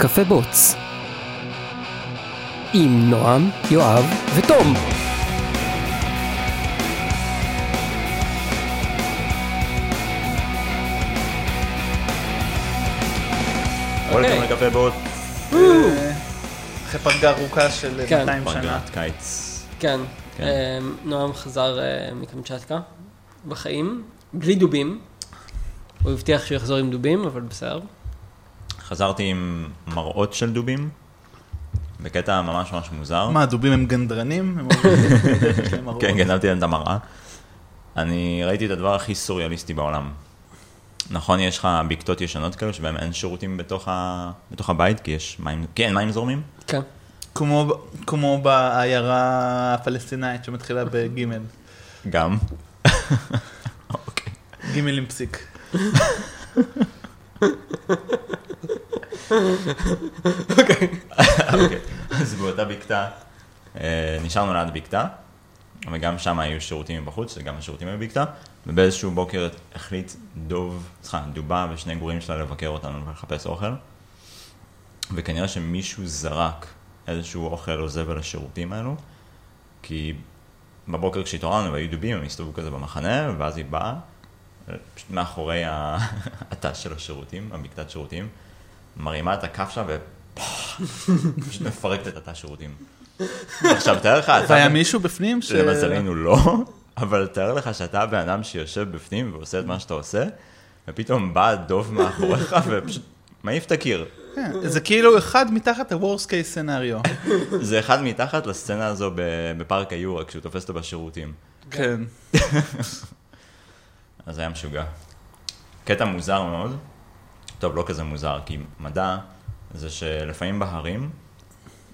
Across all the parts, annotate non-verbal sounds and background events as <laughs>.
קפה בוץ. עם נועם, יואב ותום. וולקאם לקפה בוט. אחרי פגרה ארוכה של כן. 200 שנה. פגרת קיץ. כן, כן. אה, נועם חזר אה, מקמצ'טקה בחיים, בלי דובים. הוא הבטיח שהוא יחזור עם דובים, אבל בסדר. חזרתי עם מראות של דובים, בקטע ממש ממש מוזר. מה, הדובים הם גנדרנים? <laughs> כן, גנבתי להם את המראה. אני ראיתי את הדבר הכי סוריאליסטי בעולם. נכון, יש לך בקתות ישנות כאלו שבהם אין שירותים בתוך, ה... בתוך הבית, כי יש מים, כי אין מים זורמים? כן. כמו- כמו בעיירה הפלסטינאית שמתחילה בגימל. גם. <laughs> אוקיי. גימל עם פסיק. <laughs> אוקיי. אז באותה בקתה, אה, נשארנו ליד בקתה, וגם שם היו שירותים מבחוץ, וגם השירותים היו בקתה, ובאיזשהו בוקר החליט דוב, סליחה, דובה ושני גורים שלה לבקר אותנו ולחפש אוכל, וכנראה שמישהו זרק איזשהו אוכל או זבל לשירותים האלו, כי בבוקר כשהתעוררנו והיו דובים, הם הסתובבו כזה במחנה, ואז היא באה, פשוט מאחורי <laughs> התא של השירותים, הבקתת שירותים, מרימה את הכף שלה ו... פשוט מפרקת את התא שירותים. עכשיו, תאר לך, אתה... והיה מישהו בפנים ש... למזלנו לא, אבל תאר לך שאתה הבן אדם שיושב בפנים ועושה את מה שאתה עושה, ופתאום בא דוב מאחוריך <laughs> ופשוט מעיף את הקיר. כן, זה כאילו אחד מתחת ה-Worst case scenario. זה אחד מתחת לסצנה הזו בפארק היורה, כשהוא תופס אותו בשירותים. כן. <laughs> אז היה משוגע. קטע מוזר מאוד, טוב, לא כזה מוזר, כי מדע זה שלפעמים בהרים,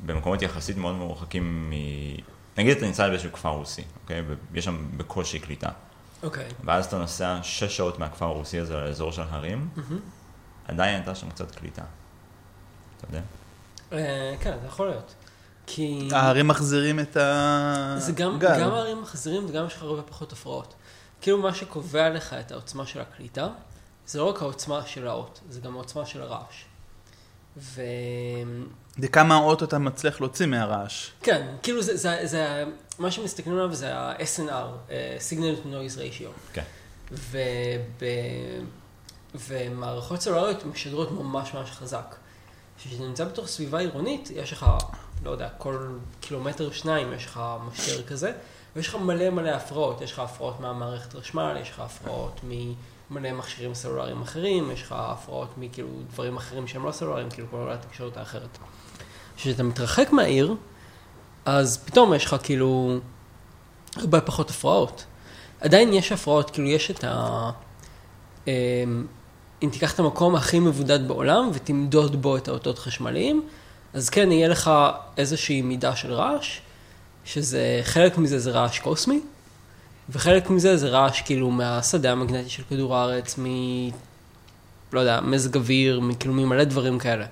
במקומות יחסית מאוד מרוחקים מ... נגיד אתה נמצא באיזשהו כפר רוסי, אוקיי? ויש שם בקושי קליטה. אוקיי. ואז אתה נוסע שש שעות מהכפר הרוסי הזה לאזור של הרים, עדיין הייתה שם קצת קליטה. אתה יודע? אה, כן, זה יכול להיות. כי... ההרים מחזירים את הגל. זה גם, גם הערים מחזירים וגם יש לך הרבה פחות הפרעות. כאילו מה שקובע לך את העוצמה של הקליטה, זה לא רק העוצמה של האות, זה גם העוצמה של הרעש. וכן, זה כמה אות אתה מצליח להוציא מהרעש. כאילו זה, זה, זה, מה שמסתכלים עליו זה ה-SNR, אה, Signal to Noise Ratio. כן. וב... ומערכות סלולריות משדרות ממש ממש חזק. כשאתה נמצא בתוך סביבה עירונית, יש לך, לא יודע, כל קילומטר שניים יש לך משדר כזה, ויש לך מלא מלא הפרעות. יש לך הפרעות מהמערכת חשמל, יש לך הפרעות ממלא מכשירים סלולריים אחרים, יש לך הפרעות מכאילו דברים אחרים שהם לא סלולריים, כאילו כל התקשורת האחרת. כשאתה מתרחק מהעיר, אז פתאום יש לך כאילו הרבה פחות הפרעות. עדיין יש הפרעות, כאילו יש את ה... אמ, אם תיקח את המקום הכי מבודד בעולם ותמדוד בו את האותות חשמליים, אז כן, יהיה לך איזושהי מידה של רעש, שזה, חלק מזה זה רעש קוסמי, וחלק מזה זה רעש כאילו מהשדה המגנטי של כדור הארץ, מ... לא יודע, מזג אוויר, כאילו ממלא דברים כאלה.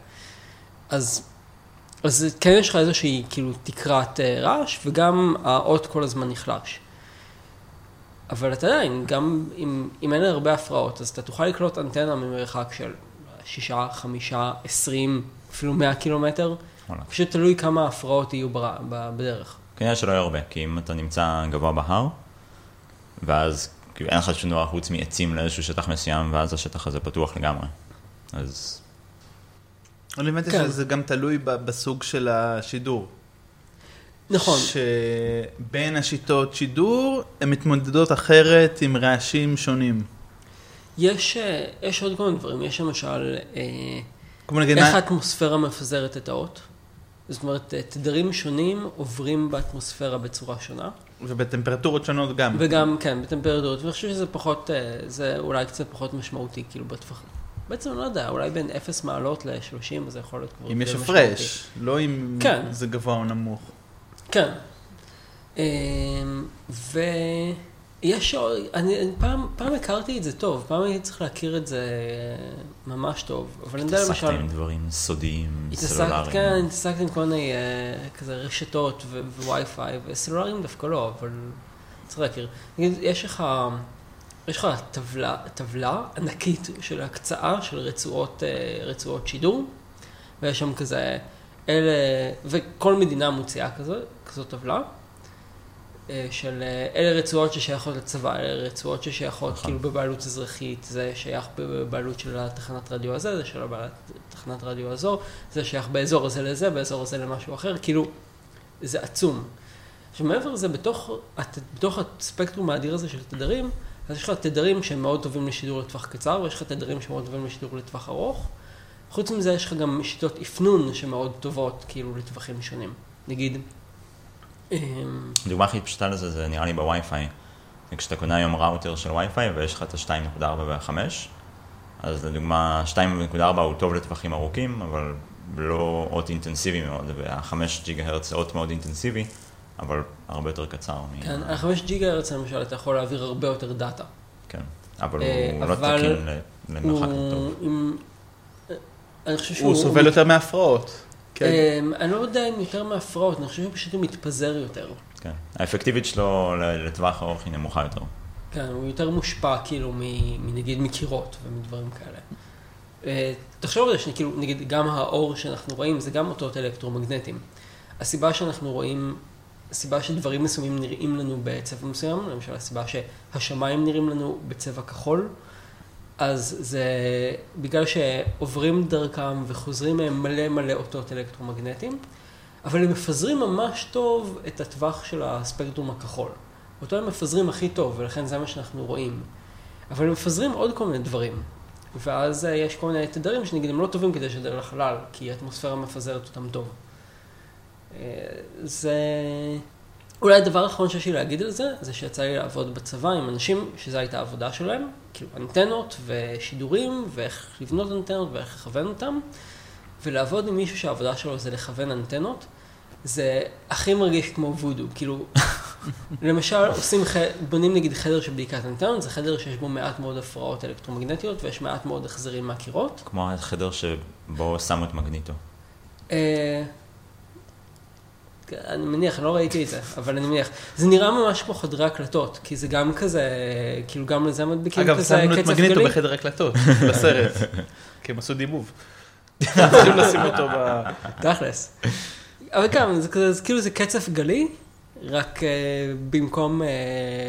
אז, אז כן יש לך איזושהי כאילו תקרת אה, רעש, וגם האות כל הזמן נחלש. אבל אתה עדיין, גם אם, אם אין הרבה הפרעות, אז אתה תוכל לקלוט אנטנה ממרחק של שישה, חמישה, עשרים, אפילו מאה קילומטר. וואלה. פשוט תלוי כמה הפרעות יהיו בר, בדרך. כנראה שלא יהיה הרבה, כי אם אתה נמצא גבוה בהר, ואז כאילו אין לך שום דבר חוץ מעצים לאיזשהו שטח מסוים, ואז השטח הזה פתוח לגמרי. אז אני הבנתי כן. שזה גם תלוי ב- בסוג של השידור. נכון, שבין השיטות שידור, הן מתמודדות אחרת עם רעשים שונים. יש, אה, יש עוד כל מיני דברים, יש למשל, אה, כמו נגיד, איך מה- האטמוספירה מפזרת את האות. זאת אומרת, אה, תדרים שונים עוברים באטמוספירה בצורה שונה. ובטמפרטורות שונות גם. וגם, כן, בטמפרטורות, ואני חושב שזה פחות, אה, זה אולי קצת פחות משמעותי, כאילו בטווח... בעצם לא יודע, אולי בין 0 מעלות ל-30 זה יכול להיות כבר... אם יש. הפרש, לא אם כן. זה גבוה או נמוך. כן. אמ, עוד, אני אני פעם, פעם הכרתי את זה טוב, פעם הייתי צריך להכיר את זה ממש טוב, אבל אני יודע התעסקת למשל, עם דברים סודיים, התעסקת, סלולריים. כן, התעסקת עם כל מיני אה, כזה רשתות ו- ווי-פיי, וסלולריים דווקא לא, אבל צריך להכיר. נגיד, יש לך, יש לך טבלה, טבלה ענקית של הקצאה של רצועות, אה, רצועות שידור, ויש שם כזה, אלה, וכל מדינה מוציאה כזו, כזאת טבלה, של אה, אלה רצועות ששייכות לצבא, אלה רצועות ששייכות נכון. כאילו בבעלות אזרחית, זה שייך בבעלות של התחנת רדיו הזה, זה של הבעלת תחנת רדיו הזו, זה שייך באזור הזה לזה, באזור הזה למשהו אחר, כאילו, זה עצום. עכשיו מעבר לזה, בתוך, בתוך הספקטרום האדיר הזה של תדרים, אז יש לך תדרים שהם מאוד טובים לשידור לטווח קצר, ויש לך תדרים שמאוד טובים לשידור לטווח ארוך. חוץ מזה יש לך גם שיטות אפנון שמאוד טובות, כאילו, לטווחים שונים. נגיד, הדוגמה הכי פשוטה לזה זה נראה לי בווי-פיי. כשאתה קונה היום ראוטר של ווי-פיי ויש לך את ה-2.4 וה-5, אז לדוגמה 2.4 הוא טוב לטווחים ארוכים, אבל לא אות אינטנסיבי מאוד, וה-5 ג'יגה הרץ זה אות מאוד אינטנסיבי, אבל הרבה יותר קצר. כן, על 5 ג'יגה הרץ למשל אתה יכול להעביר הרבה יותר דאטה. כן, אבל אה, הוא לא תקין למרחק טוב. עם... אני חושב שהוא... הוא סובל יותר מהפרעות. כן. אמ, אני לא יודע אם יותר מהפרעות, אני חושב שפשוט הוא מתפזר יותר. כן. האפקטיביות שלו לטווח ארוך היא נמוכה יותר. כן, הוא יותר מושפע כאילו מנגיד מקירות ומדברים כאלה. אה, תחשוב על זה שכאילו, נגיד גם האור שאנחנו רואים זה גם אותות אלקטרומגנטיים. הסיבה שאנחנו רואים, הסיבה שדברים מסוימים נראים לנו בצבע מסוים, למשל הסיבה שהשמיים נראים לנו בצבע כחול, אז זה בגלל שעוברים דרכם וחוזרים מהם מלא מלא אותות אלקטרומגנטיים, אבל הם מפזרים ממש טוב את הטווח של הספקטרום הכחול. אותו הם מפזרים הכי טוב, ולכן זה מה שאנחנו רואים. אבל הם מפזרים עוד כל מיני דברים. ואז אה, יש כל מיני תדרים שנגיד הם לא טובים כדי לשדר לחלל, כי האטמוספירה מפזרת אותם טוב. אה, זה... אולי הדבר האחרון שיש לי להגיד על זה, זה שיצא לי לעבוד בצבא עם אנשים שזו הייתה העבודה שלהם, כאילו אנטנות ושידורים, ואיך לבנות אנטנות ואיך לכוון אותם, ולעבוד עם מישהו שהעבודה שלו זה לכוון אנטנות, זה הכי מרגיש כמו וודו, כאילו, <laughs> למשל עושים, ח... בונים נגיד חדר של בדיקת אנטנות, זה חדר שיש בו מעט מאוד הפרעות אלקטרומגנטיות ויש מעט מאוד החזרים מהקירות. כמו החדר שבו שמו את מגניטו. אה, אני מניח, לא ראיתי את זה, אבל אני מניח. זה נראה ממש כמו חדרי הקלטות, כי זה גם כזה, כאילו גם לזה מדביקים אגב, כזה שמנו את מגניטו גלי. בחדר הקלטות, <laughs> בסרט. כי הם עשו דיבוב. צריכים לשים אותו ב... תכלס. אבל גם, זה כזה, זה כאילו זה קצף גלי, רק uh, במקום uh,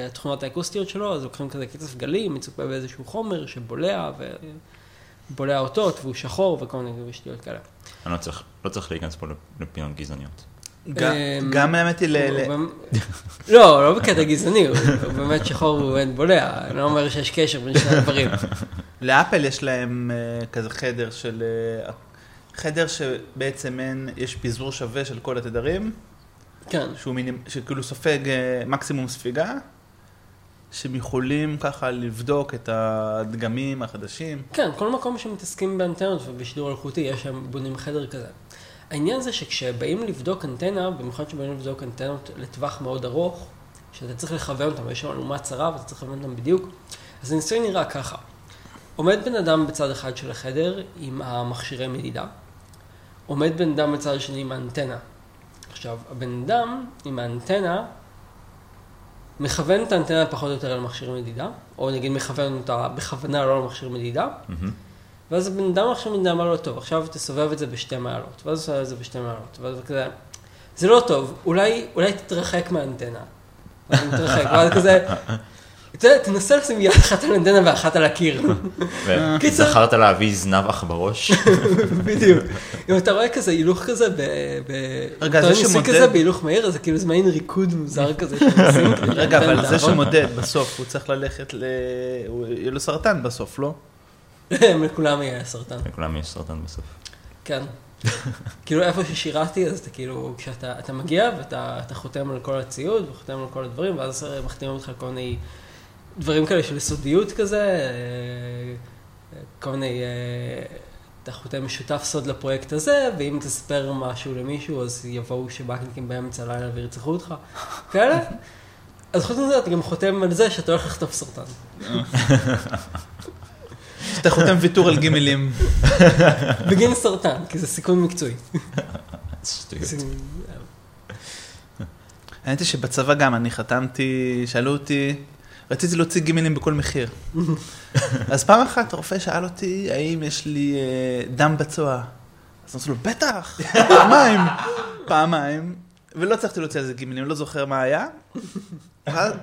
התכונות האקוסטיות שלו, אז לוקחים כזה קצף גלי, מצופה באיזשהו חומר שבולע, ובולע אותות, והוא שחור, וכל מיני שטויות כאלה. אני לא צריך, לא צריך להיכנס פה לפינות גזעניות. גם- אמ, גם האמת היא, ל- <laughs> לא, לא בקטע גזעני, הוא באמת שחור והוא אין בולע, אני לא אומר שיש קשר בין שני הדברים. <laughs> לאפל יש להם אה, כזה חדר של... אה, חדר שבעצם אין, יש פיזור שווה של כל התדרים, כן, שהוא מינימ, שכאילו סופג אה, מקסימום ספיגה, שהם יכולים ככה לבדוק את הדגמים החדשים. כן, כל מקום שמתעסקים באנטנות ובשידור אלחוטי, יש שם, בונים חדר כזה. העניין זה שכשבאים לבדוק אנטנה, במיוחד כשבאים לבדוק אנטנות לטווח מאוד ארוך, שאתה צריך לכוון אותם, יש שם אלומה צרה ואתה צריך לכוון אותם בדיוק, אז הניסוי נראה ככה. עומד בן אדם בצד אחד של החדר עם המכשירי מדידה, עומד בן אדם בצד השני עם האנטנה. עכשיו, הבן אדם עם האנטנה מכוון את האנטנה פחות או יותר על מכשיר מדידה, או נגיד מכוון אותה בכוונה לא על מכשיר מדידה, מהמם. ואז הבן אדם עכשיו מדידה אמר לו, טוב, עכשיו תסובב את זה בשתי מעלות, ואז הוא סובב את זה בשתי מעלות, ואז הוא כזה, זה לא טוב, אולי, אולי תתרחק מהאנטנה. ואז הוא מתרחק, ואז כזה, אתה יודע, תנסה לשים יד אחת על האנטנה ואחת על הקיר. קיצר- וזכרת להביא זנב אח בראש? <laughs> בדיוק. אם אתה רואה כזה הילוך כזה, ב... ב- רגע, אתה זה שמודד- כזה בהילוך מהיר, אז זה כאילו זה מעין ריקוד מוזר <laughs> כזה. רגע, אבל זה. שמודד בסוף, הוא צריך ללכת ל... יהיה לו סרטן בסוף, לא? <laughs> לכולם יהיה סרטן. לכולם יש סרטן בסוף. כן. <laughs> כאילו איפה ששירתי, אז אתה כאילו, כשאתה אתה מגיע ואתה אתה חותם על כל הציוד וחותם על כל הדברים, ואז מחתימים אותך על כל מיני דברים כאלה של סודיות כזה, אה, כל מיני, אה, אתה חותם שותף סוד לפרויקט הזה, ואם תספר משהו למישהו, אז יבואו שב"כניקים באמצע הלילה וירצחו אותך, <laughs> כאלה. אז חוץ מזה, אתה גם חותם על זה שאתה הולך לחטוף סרטן. אתה חותם ויתור על גימלים. בגין סרטן, כי זה סיכון מקצועי. שטויות. האמת היא שבצבא גם אני חתמתי, שאלו אותי, רציתי להוציא גימלים בכל מחיר. אז פעם אחת רופא שאל אותי, האם יש לי אה, דם בצואה? אז אמרתי לו, בטח, פעמיים, פעמיים, ולא הצלחתי להוציא על זה גימילים, לא זוכר מה היה.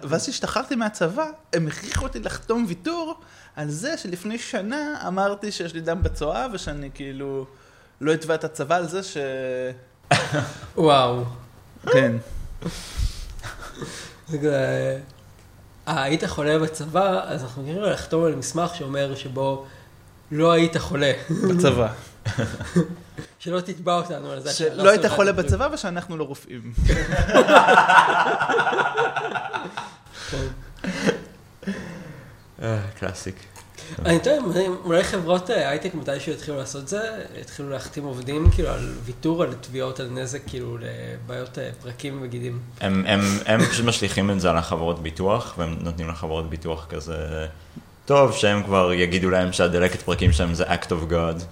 ואז כשהשתחררתי מהצבא, הם הכריחו אותי לחתום ויתור על זה שלפני שנה אמרתי שיש לי דם בצואה, ושאני כאילו לא אתבע את הצבא על זה ש... <laughs> וואו. כן. <laughs> אה, היית חולה בצבא, אז אנחנו נראה לחתום על מסמך שאומר שבו לא היית חולה. בצבא. <laughs> שלא תתבע אותנו על זה. שלא היית חולה בצבא ושאנחנו לא רופאים. אה, קלאסיק. אני טועה, אולי חברות אה, הייטק מתישהו יתחילו לעשות זה, יתחילו להחתים עובדים כאילו על ויתור על תביעות על נזק כאילו לבעיות אה, פרקים וגידים. הם, הם, הם פשוט משליכים את זה על החברות ביטוח, והם נותנים לחברות ביטוח כזה, טוב, שהם כבר יגידו להם שהדלקת פרקים שלהם זה act of God.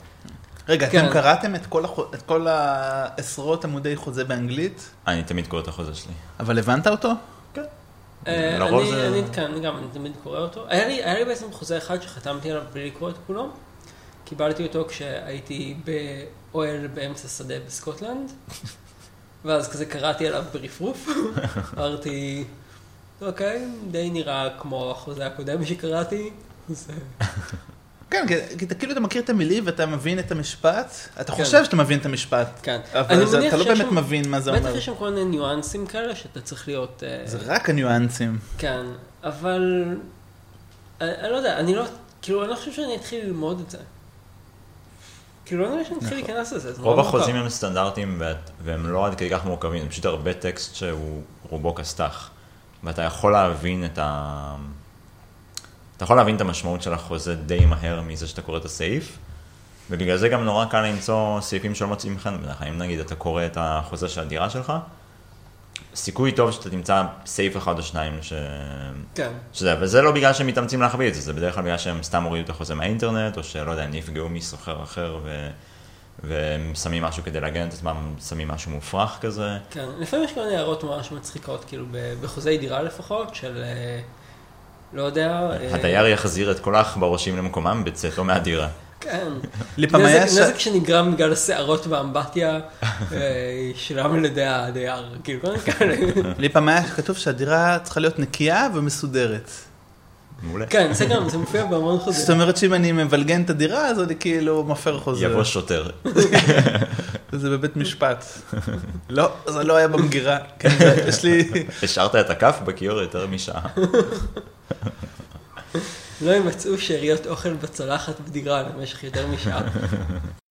רגע, כן. אתם קראתם את כל החו- את כל העשרות עמודי חוזה באנגלית, אני תמיד קורא את החוזה שלי. אבל הבנת אותו? אה, לרוב אני, זה- אני, כן, אני גם אני תמיד קורא אותו. היה לי, היה לי בעצם חוזה אחד שחתמתי עליו בלי לקרוא את כולו. קיבלתי אותו כשהייתי באוהל באמצע שדה בסקוטלנד, <laughs> ואז כזה קראתי עליו ברפרוף. <laughs> אמרתי, אוקיי, די נראה כמו החוזה הקודם שקראתי. אז, אה, <laughs> כן, כי- אתה כאילו אתה מכיר את המילים ואתה מבין את המשפט, אתה כן. חושב שאתה מבין את המשפט, כן. אני אבל זה- אתה לא שיש באמת שם- מבין מה זה בטח אומר. יש שם כל מיני ניואנסים כאלה שאתה צריך להיות... אה, זה רק הניואנסים. כן, אבל... אני, אני לא יודע, אני לא... כאילו, אני לא חושב שאני אתחיל ללמוד את זה. כאילו, לא נראה שאני אתחיל נכון. להיכנס לזה, זה רוב החוזים. הם סטנדרטיים ואת- והם לא עד כדי כך מורכבים, זה פשוט הרבה טקסט שהוא רובו כסת"ח. ואתה יכול להבין את ה... אתה יכול להבין את המשמעות של החוזה די מהר מזה שאתה קורא את הסעיף, ובגלל זה גם נורא קל למצוא סעיפים שלא מוצאים חן כלל. אם נגיד אתה קורא את החוזה של הדירה שלך, סיכוי טוב שאתה תמצא סעיף אחד או שניים ש... כן, שזה, וזה לא בגלל שהם מתאמצים להחביא את זה, זה בדרך כלל בגלל שהם סתם הורידו את החוזה מהאינטרנט, או שלא יודע, הם נפגעו מסוחר אחר ו... והם שמים משהו כדי להגן את עצמם, שמים משהו מופרך כזה. כן. לפעמים יש כל מיני הערות ממש מצחיקות, כאילו, בחוזי דירה לפחות, של... אה, לא יודע... אה, הדייר יחזיר את כל העכברושים למקומם בצאתו מהדירה. כן. נזק, ש- נזק שנגרם בגלל השערות באמבטיה, אה, ישולם על ידי הדייר, כאילו, כל מיני כאלה. לי פעם היה כתוב שהדירה צריכה להיות נקייה ומסודרת. מעולה. כן, זה גם, זה מופיע בהמון זאת חוזים. אומרת שאם אני מבלגן את הדירה, אז אני כאילו מפר חוזה. יבוא שוטר. <laughs> זה בבית <laughs> משפט. לא, זה לא היה במגירה. כן, יש לי... <laughs> השארת את הכף בכיור יותר משעה. לא ימצאו שאריות אוכל בצלחת בדירה למשך יותר משעה. <laughs>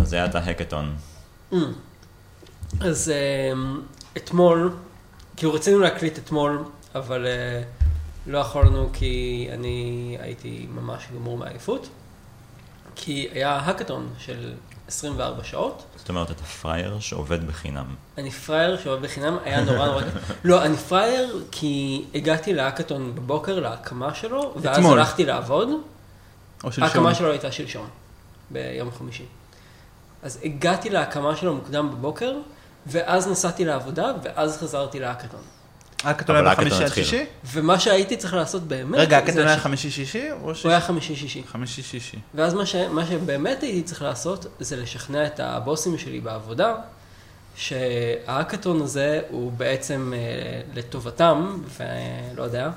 אז היה את ההקטון. אז אמ, אתמול, כאילו רצינו להקליט אתמול, אבל אה, לא יכולנו כי אני הייתי ממש גמור מעייפות. כי היה האקתון של 24 שעות. זאת אומרת, אתה פראייר שעובד בחינם. אני פראייר שעובד בחינם, היה נורא נורא... לא, אני פראייר כי הגעתי להאקתון בבוקר, להקמה שלו, ואז אתמול. הלכתי לעבוד. או שלשום. ההקמה שלו הייתה שלשום, ביום חמישי. אז הגעתי להקמה שלו מוקדם בבוקר, ואז נסעתי לעבודה, ואז חזרתי להאקתון. האקתון היה בחמישי עד. שישי? ומה שהייתי צריך לעשות באמת... רגע, האקתון היה ש- חמישי שישי? או שישי? הוא היה חמישי-שישי. חמישי שישי. ואז מה, ש... מה שבאמת הייתי צריך לעשות, זה לשכנע את הבוסים שלי בעבודה, שההאקתון הזה הוא בעצם אה, לטובתם, ולא יודע,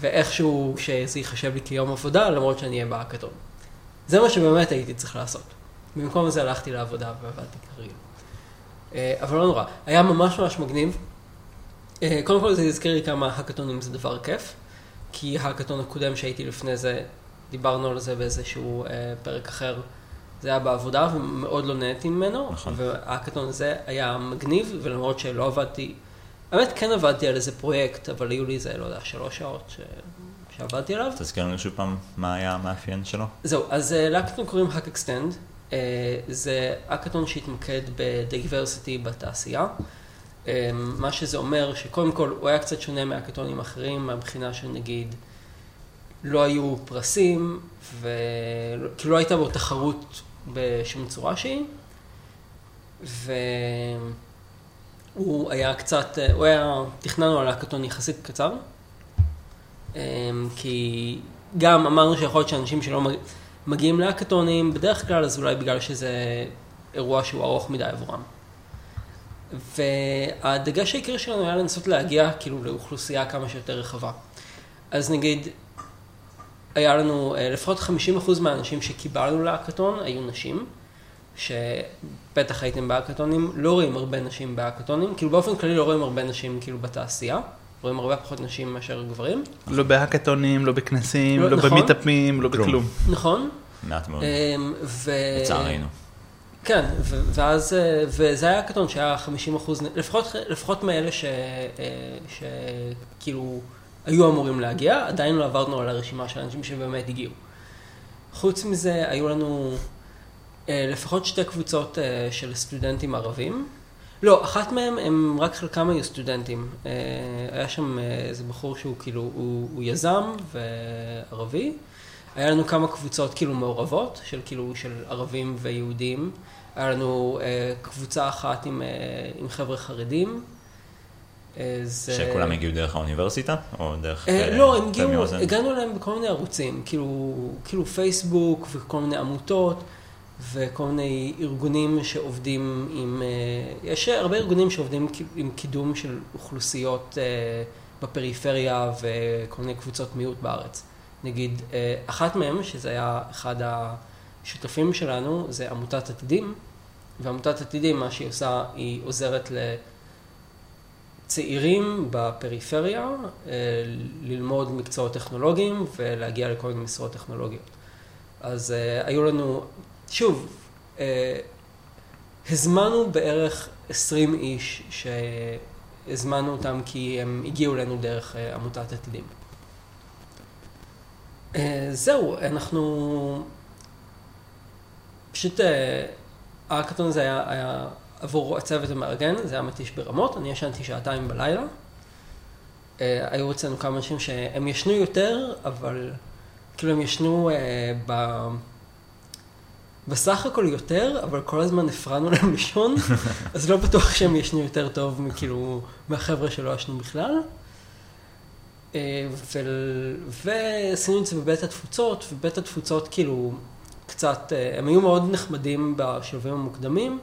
ואיכשהו שזה ייחשב לי כיום עבודה, למרות שאני אהיה בהאקתון. זה מה שבאמת הייתי צריך לעשות. במקום זה הלכתי לעבודה ועבדתי כרגיל. אה, אבל לא נורא, היה ממש ממש מגניב. אה, קודם כל זה הזכיר לי כמה האקתונים זה דבר כיף, כי ההאקתון הקודם שהייתי לפני זה, דיברנו על זה באיזשהו אה, פרק אחר. זה היה בעבודה ומאוד לא נהניתי ממנו, נכון. וההאקתון הזה היה מגניב, ולמרות שלא עבדתי, האמת כן עבדתי על איזה פרויקט, אבל היו לי איזה, לא יודע, שלוש שעות ש... שעבדתי עליו. תזכיר לנו שוב פעם מה היה המאפיין שלו. זהו, אז להקטון קוראים Hack Extend. אה, זה האקתון שהתמקד בדייברסיטי בתעשייה. אה, מה שזה אומר שקודם כל הוא היה קצת שונה מהאקתונים האחרים, מהבחינה של נגיד לא היו פרסים, וכאילו לא הייתה בו תחרות בשום צורה שהיא. והוא היה קצת, אה, הוא היה, תכננו על האקתון יחסית קצר. כי גם אמרנו שיכול להיות שאנשים שלא מגיעים להאקתונים, בדרך כלל אז אולי בגלל שזה אירוע שהוא ארוך מדי עבורם. והדגש העיקרי שלנו היה לנסות להגיע כאילו לאוכלוסייה כמה שיותר רחבה. אז נגיד, היה לנו אה, לפחות 50% מהאנשים שקיבלנו להאקתון היו נשים, שבטח הייתם בהאקתונים, לא רואים הרבה נשים בהאקתונים, כאילו באופן כללי לא רואים הרבה נשים כאילו בתעשייה, רואים הרבה פחות נשים מאשר גברים, לא בהאקתונים, לא בכנסים, לא, לא נכון. במיטאפים, לא כלום. בכלום. נכון? מעט מאוד, אמ, ו... לצערנו. כן, ו- ואז, אה, וזה היה הקטון שהיה 50 אחוז, לפחות, לפחות מאלה ש- אה, שכאילו היו אמורים להגיע, עדיין לא עברנו על הרשימה של האנשים שבאמת הגיעו. חוץ מזה, היו לנו אה, לפחות שתי קבוצות של סטודנטים ערבים. לא, אחת מהם, הם רק חלקם היו סטודנטים. אה, היה שם אה, איזה בחור שהוא כאילו, הוא, הוא יזם וערבי. היה לנו כמה קבוצות כאילו מעורבות, של כאילו, של ערבים ויהודים. היה לנו אה, קבוצה אחת עם, אה, עם חבר'ה חרדים. אה, זה... שכולם הגיעו דרך האוניברסיטה? או דרך... אה, לא, הם הגיעו? הגענו אליהם בכל מיני ערוצים, כאילו, כאילו פייסבוק וכל מיני עמותות וכל מיני ארגונים שעובדים עם, אה, יש הרבה ארגונים שעובדים עם קידום של אוכלוסיות אה, בפריפריה וכל מיני קבוצות מיעוט בארץ. נגיד, אה, אחת מהם, שזה היה אחד השותפים שלנו, זה עמותת עתידים, ועמותת עתידים, מה שהיא עושה, היא עוזרת ל... צעירים בפריפריה ללמוד מקצועות טכנולוגיים ולהגיע לכל מיני משרות טכנולוגיות. אז היו לנו, שוב, אה, הזמנו בערך 20 איש שהזמנו אותם כי הם הגיעו אלינו דרך אה, עמותת עתידים. אה, זהו, אנחנו פשוט, ההאקתון הזה היה, היה עבור הצוות המארגן, זה היה מתיש ברמות, אני ישנתי שעתיים בלילה. היו אצלנו כמה אנשים שהם ישנו יותר, אבל כאילו הם ישנו אה, ב... בסך הכל יותר, אבל כל הזמן הפרענו להם לישון, <laughs> אז לא בטוח שהם ישנו יותר טוב מכאילו מהחבר'ה שלא ישנו בכלל. אה, ועשינו את זה בבית התפוצות, ובית התפוצות כאילו קצת, אה, הם היו מאוד נחמדים בשלבים המוקדמים,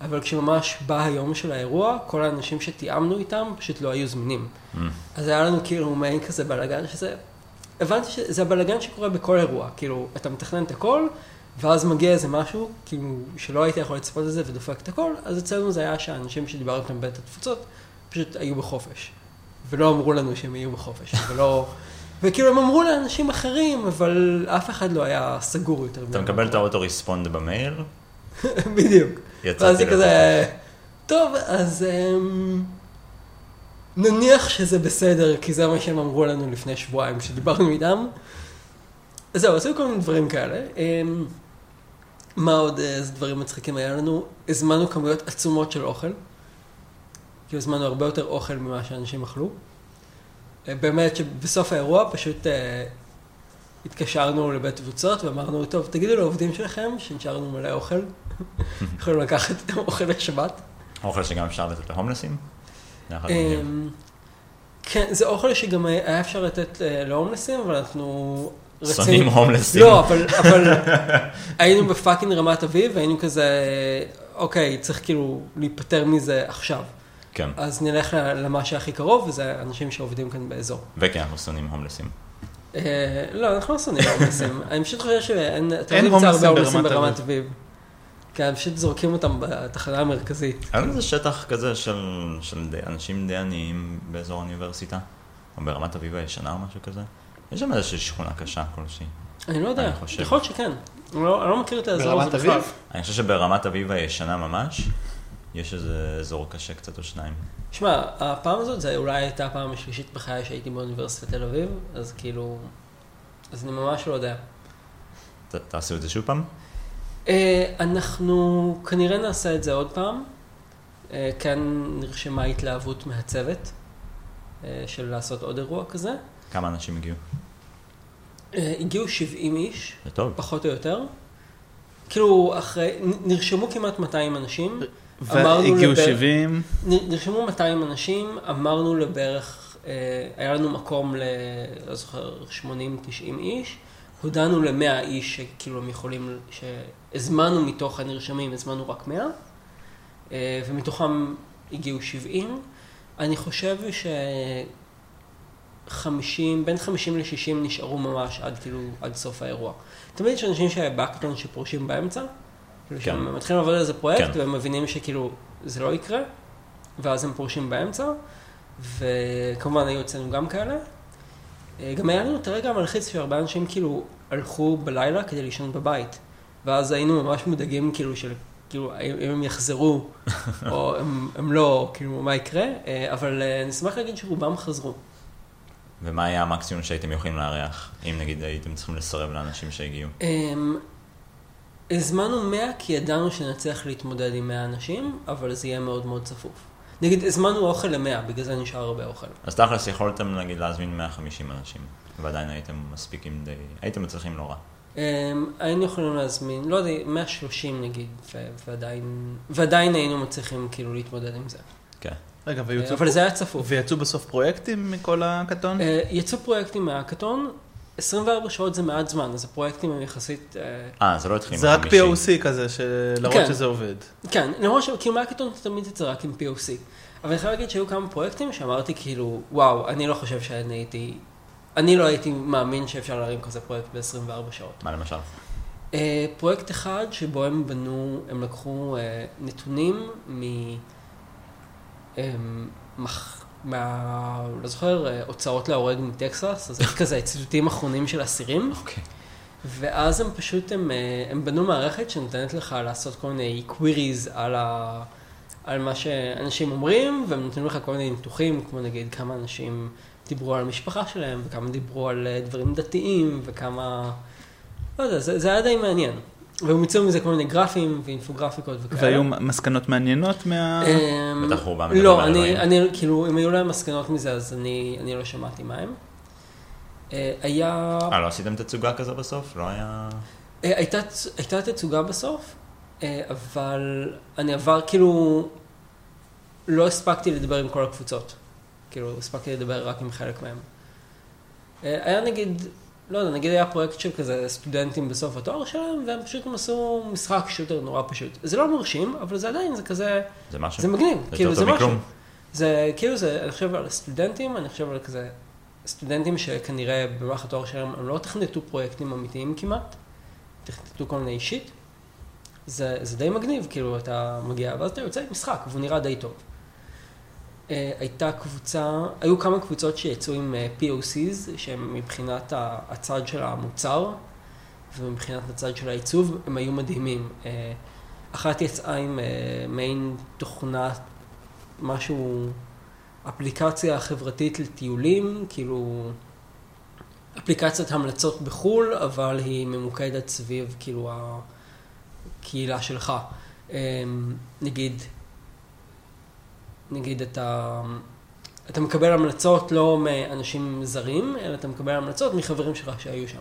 אבל כשממש בא היום של האירוע, כל האנשים שתיאמנו איתם פשוט לא היו זמינים. Mm. אז היה לנו כאילו מעין כזה בלאגן שזה, הבנתי שזה הבלאגן שקורה בכל אירוע, כאילו, אתה מתכנן את הכל, ואז מגיע איזה משהו, כאילו, שלא היית יכול לצפות את זה ודופק את הכל, אז אצלנו זה היה שהאנשים שדיברנו איתם בבית התפוצות, פשוט היו בחופש. ולא אמרו לנו שהם יהיו בחופש, <laughs> ולא... וכאילו הם אמרו לאנשים אחרים, אבל אף אחד לא היה סגור יותר. אתה מקבל את האוטו ריספונד במייל, <laughs> בדיוק. יצאתי לרחוב. כזה, טוב, אז אמ, נניח שזה בסדר, כי זה מה שהם אמרו לנו לפני שבועיים כשדיברנו איתם. זהו, עשינו כל מיני דברים כאלה. אמ, מה עוד איזה דברים מצחיקים היה לנו? הזמנו כמויות עצומות של אוכל. כאילו הזמנו הרבה יותר אוכל ממה שאנשים אכלו. אה, באמת שבסוף האירוע פשוט אה, התקשרנו לבית תבוצות ואמרנו, טוב, תגידו לעובדים שלכם שנשארנו מלא אוכל. <laughs> יכולים לקחת את האוכל לשבת. אוכל שגם אפשר לתת להומלסים? אמ, כן, זה אוכל שגם היה אפשר לתת אה, להומלסים, אבל אנחנו שונאים הומלסים. לא, אבל, אבל היינו בפאקינג רמת אביב, והיינו כזה, אוקיי, צריך כאילו להיפטר מזה עכשיו. כן. אז נלך ל- למה שהכי קרוב, וזה אנשים שעובדים כאן באזור. וכן, אנחנו שונאים הומלסים. אה, לא, אנחנו לא שונאים הומלסים. <laughs> אני פשוט חושב שאין, אתה אין לא נמצא הרבה הומלסים ברמת ברמת אביב. כן, פשוט זורקים אותם בתחנה המרכזית. היה איזה שטח כזה של, של די, אנשים די עניים באזור האוניברסיטה, או ברמת אביב הישנה או משהו כזה. יש שם איזושהי שכונה קשה כלשהי. אני לא יודע. יכול להיות שכן. אני לא, אני לא מכיר את האזור הזה בכלל. אני חושב שברמת אביב הישנה ממש, יש איזה אזור קשה קצת או שניים. שמע, הפעם הזאת, זה אולי הייתה הפעם השלישית בחיי שהייתי באוניברסיטת תל אביב, אז כאילו, אז אני ממש לא יודע. ת, תעשו את זה שוב פעם? אה, אנחנו כנראה נעשה את זה עוד פעם. אה, כאן נרשמה התלהבות מהצוות אה, של לעשות עוד אירוע כזה. כמה אנשים הגיעו? אה, הגיעו 70 איש, טוב. פחות או יותר. כאילו, אחרי, נרשמו כמעט 200 אנשים. אמרנו והגיעו לבר- 70, נ- נרשמו 200 אנשים, אמרנו לבערך, אה, היה לנו מקום ל... לא זוכר, 80-90 איש. הודענו ל-100 איש שכאילו הם יכולים, שהזמנו מתוך הנרשמים, הזמנו רק 100, אה, ומתוכם הגיעו 70. אני חושב ש... 50, בין 50 ל-60 נשארו ממש עד כאילו, עד סוף האירוע. תמיד יש אנשים שבהקטון שפורשים באמצע, כאילו כן. שהם מתחילים לעבוד על איזה פרויקט, כן. והם מבינים שכאילו זה לא יקרה, ואז הם פורשים באמצע, וכמובן היו אצלנו גם כאלה. אה, גם היה לנו את הרגע המלחיץ שהרבה אנשים כאילו הלכו בלילה כדי לישון בבית, ואז היינו ממש מודאגים כאילו של, כאילו, אם הם יחזרו, <laughs> או הם, הם לא, כאילו, מה יקרה, אה, אבל אה, אני אשמח להגיד שרובם חזרו. ומה היה המקסימום שהייתם יכולים לארח, אם נגיד הייתם צריכים לסרב לאנשים שהגיעו? אמ, הזמנו 100 כי ידענו שנצליח להתמודד עם 100 אנשים, אבל זה יהיה מאוד מאוד צפוף. נגיד, הזמנו אוכל ל-100, בגלל זה נשאר הרבה אוכל. אז תכלס יכולתם נגיד להזמין 150 אנשים, ועדיין הייתם מספיקים די, הייתם מצליחים לא רע. אמ, היינו יכולים להזמין, לא יודע, 130 נגיד, ועדיין, ועדיין היינו מצליחים כאילו להתמודד עם זה. כן. רגע, ויצאו אבל זה היה צפוף. ויצאו בסוף פרויקטים מכל הקטון? אה, יצאו פרויקטים מההקאטון, 24 שעות זה מעט זמן, אז הפרויקטים הם יחסית... אה, אה, זה לא התחיל זה רק. POC כזה, של- להראות כן. שזה עובד. כן, למרות שכאילו מהקטון תמיד יצא רק עם POC. אבל אני חייב להגיד שהיו כמה פרויקטים שאמרתי כאילו, וואו, אני לא חושב שאני הייתי, אני לא הייתי מאמין שאפשר להרים כזה פרויקט ב-24 שעות. מה למשל? אה, פרויקט אחד שבו הם בנו, הם לקחו אה, נתונים מ... הם, מח, מה... לא זוכר, אה, הוצאות להורג מטקסס, אז יש כזה ציטוטים אחרונים של אסירים. אוקיי. ואז הם פשוט, הם, אה, הם בנו מערכת שנותנת לך לעשות כל מיני queries על, ה, על מה שאנשים אומרים, והם נותנים לך כל מיני ניתוחים, כמו נגיד כמה אנשים דיברו על המשפחה שלהם, וכמה דיברו על אה, דברים דתיים, וכמה... לא יודע, זה, זה היה די מעניין. והם יצאו מזה כל מיני גרפים ואינפוגרפיקות וכאלה. והיו מסקנות מעניינות מה... אמ, בטח רובם מדברים לא, על אני, כאילו, אם היו להם מסקנות מזה, אז אני, אני לא שמעתי מה הם. אה, היה... אה, לא עשיתם תצוגה כזו בסוף? לא היה... אה, הייתה, הייתה תצוגה בסוף, אה, אבל אני עבר, כאילו, לא הספקתי לדבר עם כל הקבוצות. כאילו, הספקתי לדבר רק עם חלק מהם. היה נגיד, לא יודע, נגיד היה פרויקט של כזה סטודנטים בסוף התואר שלהם, והם פשוט הם עשו משחק שוטר נורא פשוט. זה לא מרשים, אבל זה עדיין, זה כזה, זה משהו? זה מגניב, זה כאילו, זה משהו. זה כאילו זה, אני חושב על סטודנטים, אני חושב על כזה סטודנטים שכנראה במהלך התואר שלהם הם לא תכנתו פרויקטים אמיתיים כמעט, תכנתו כל מיני אישית. זה, זה די מגניב, כאילו אתה מגיע, ואז אתה יוצא עם משחק, והוא נראה די טוב. Uh, הייתה קבוצה, היו כמה קבוצות שיצאו עם uh, POCs, שהם מבחינת הצד של המוצר, ומבחינת הצד של העיצוב, הם היו מדהימים. Uh, אחת יצאה עם אה, מעין תוכנה, משהו, אפליקציה חברתית לטיולים, כאילו, אפליקציית המלצות בחו"ל, אבל היא ממוקדת סביב, כאילו, הקהילה שלך. אה, נגיד, נגיד אתה, אתה מקבל המלצות לא מאנשים זרים, אלא אתה מקבל המלצות מחברים שלך שהיו שם.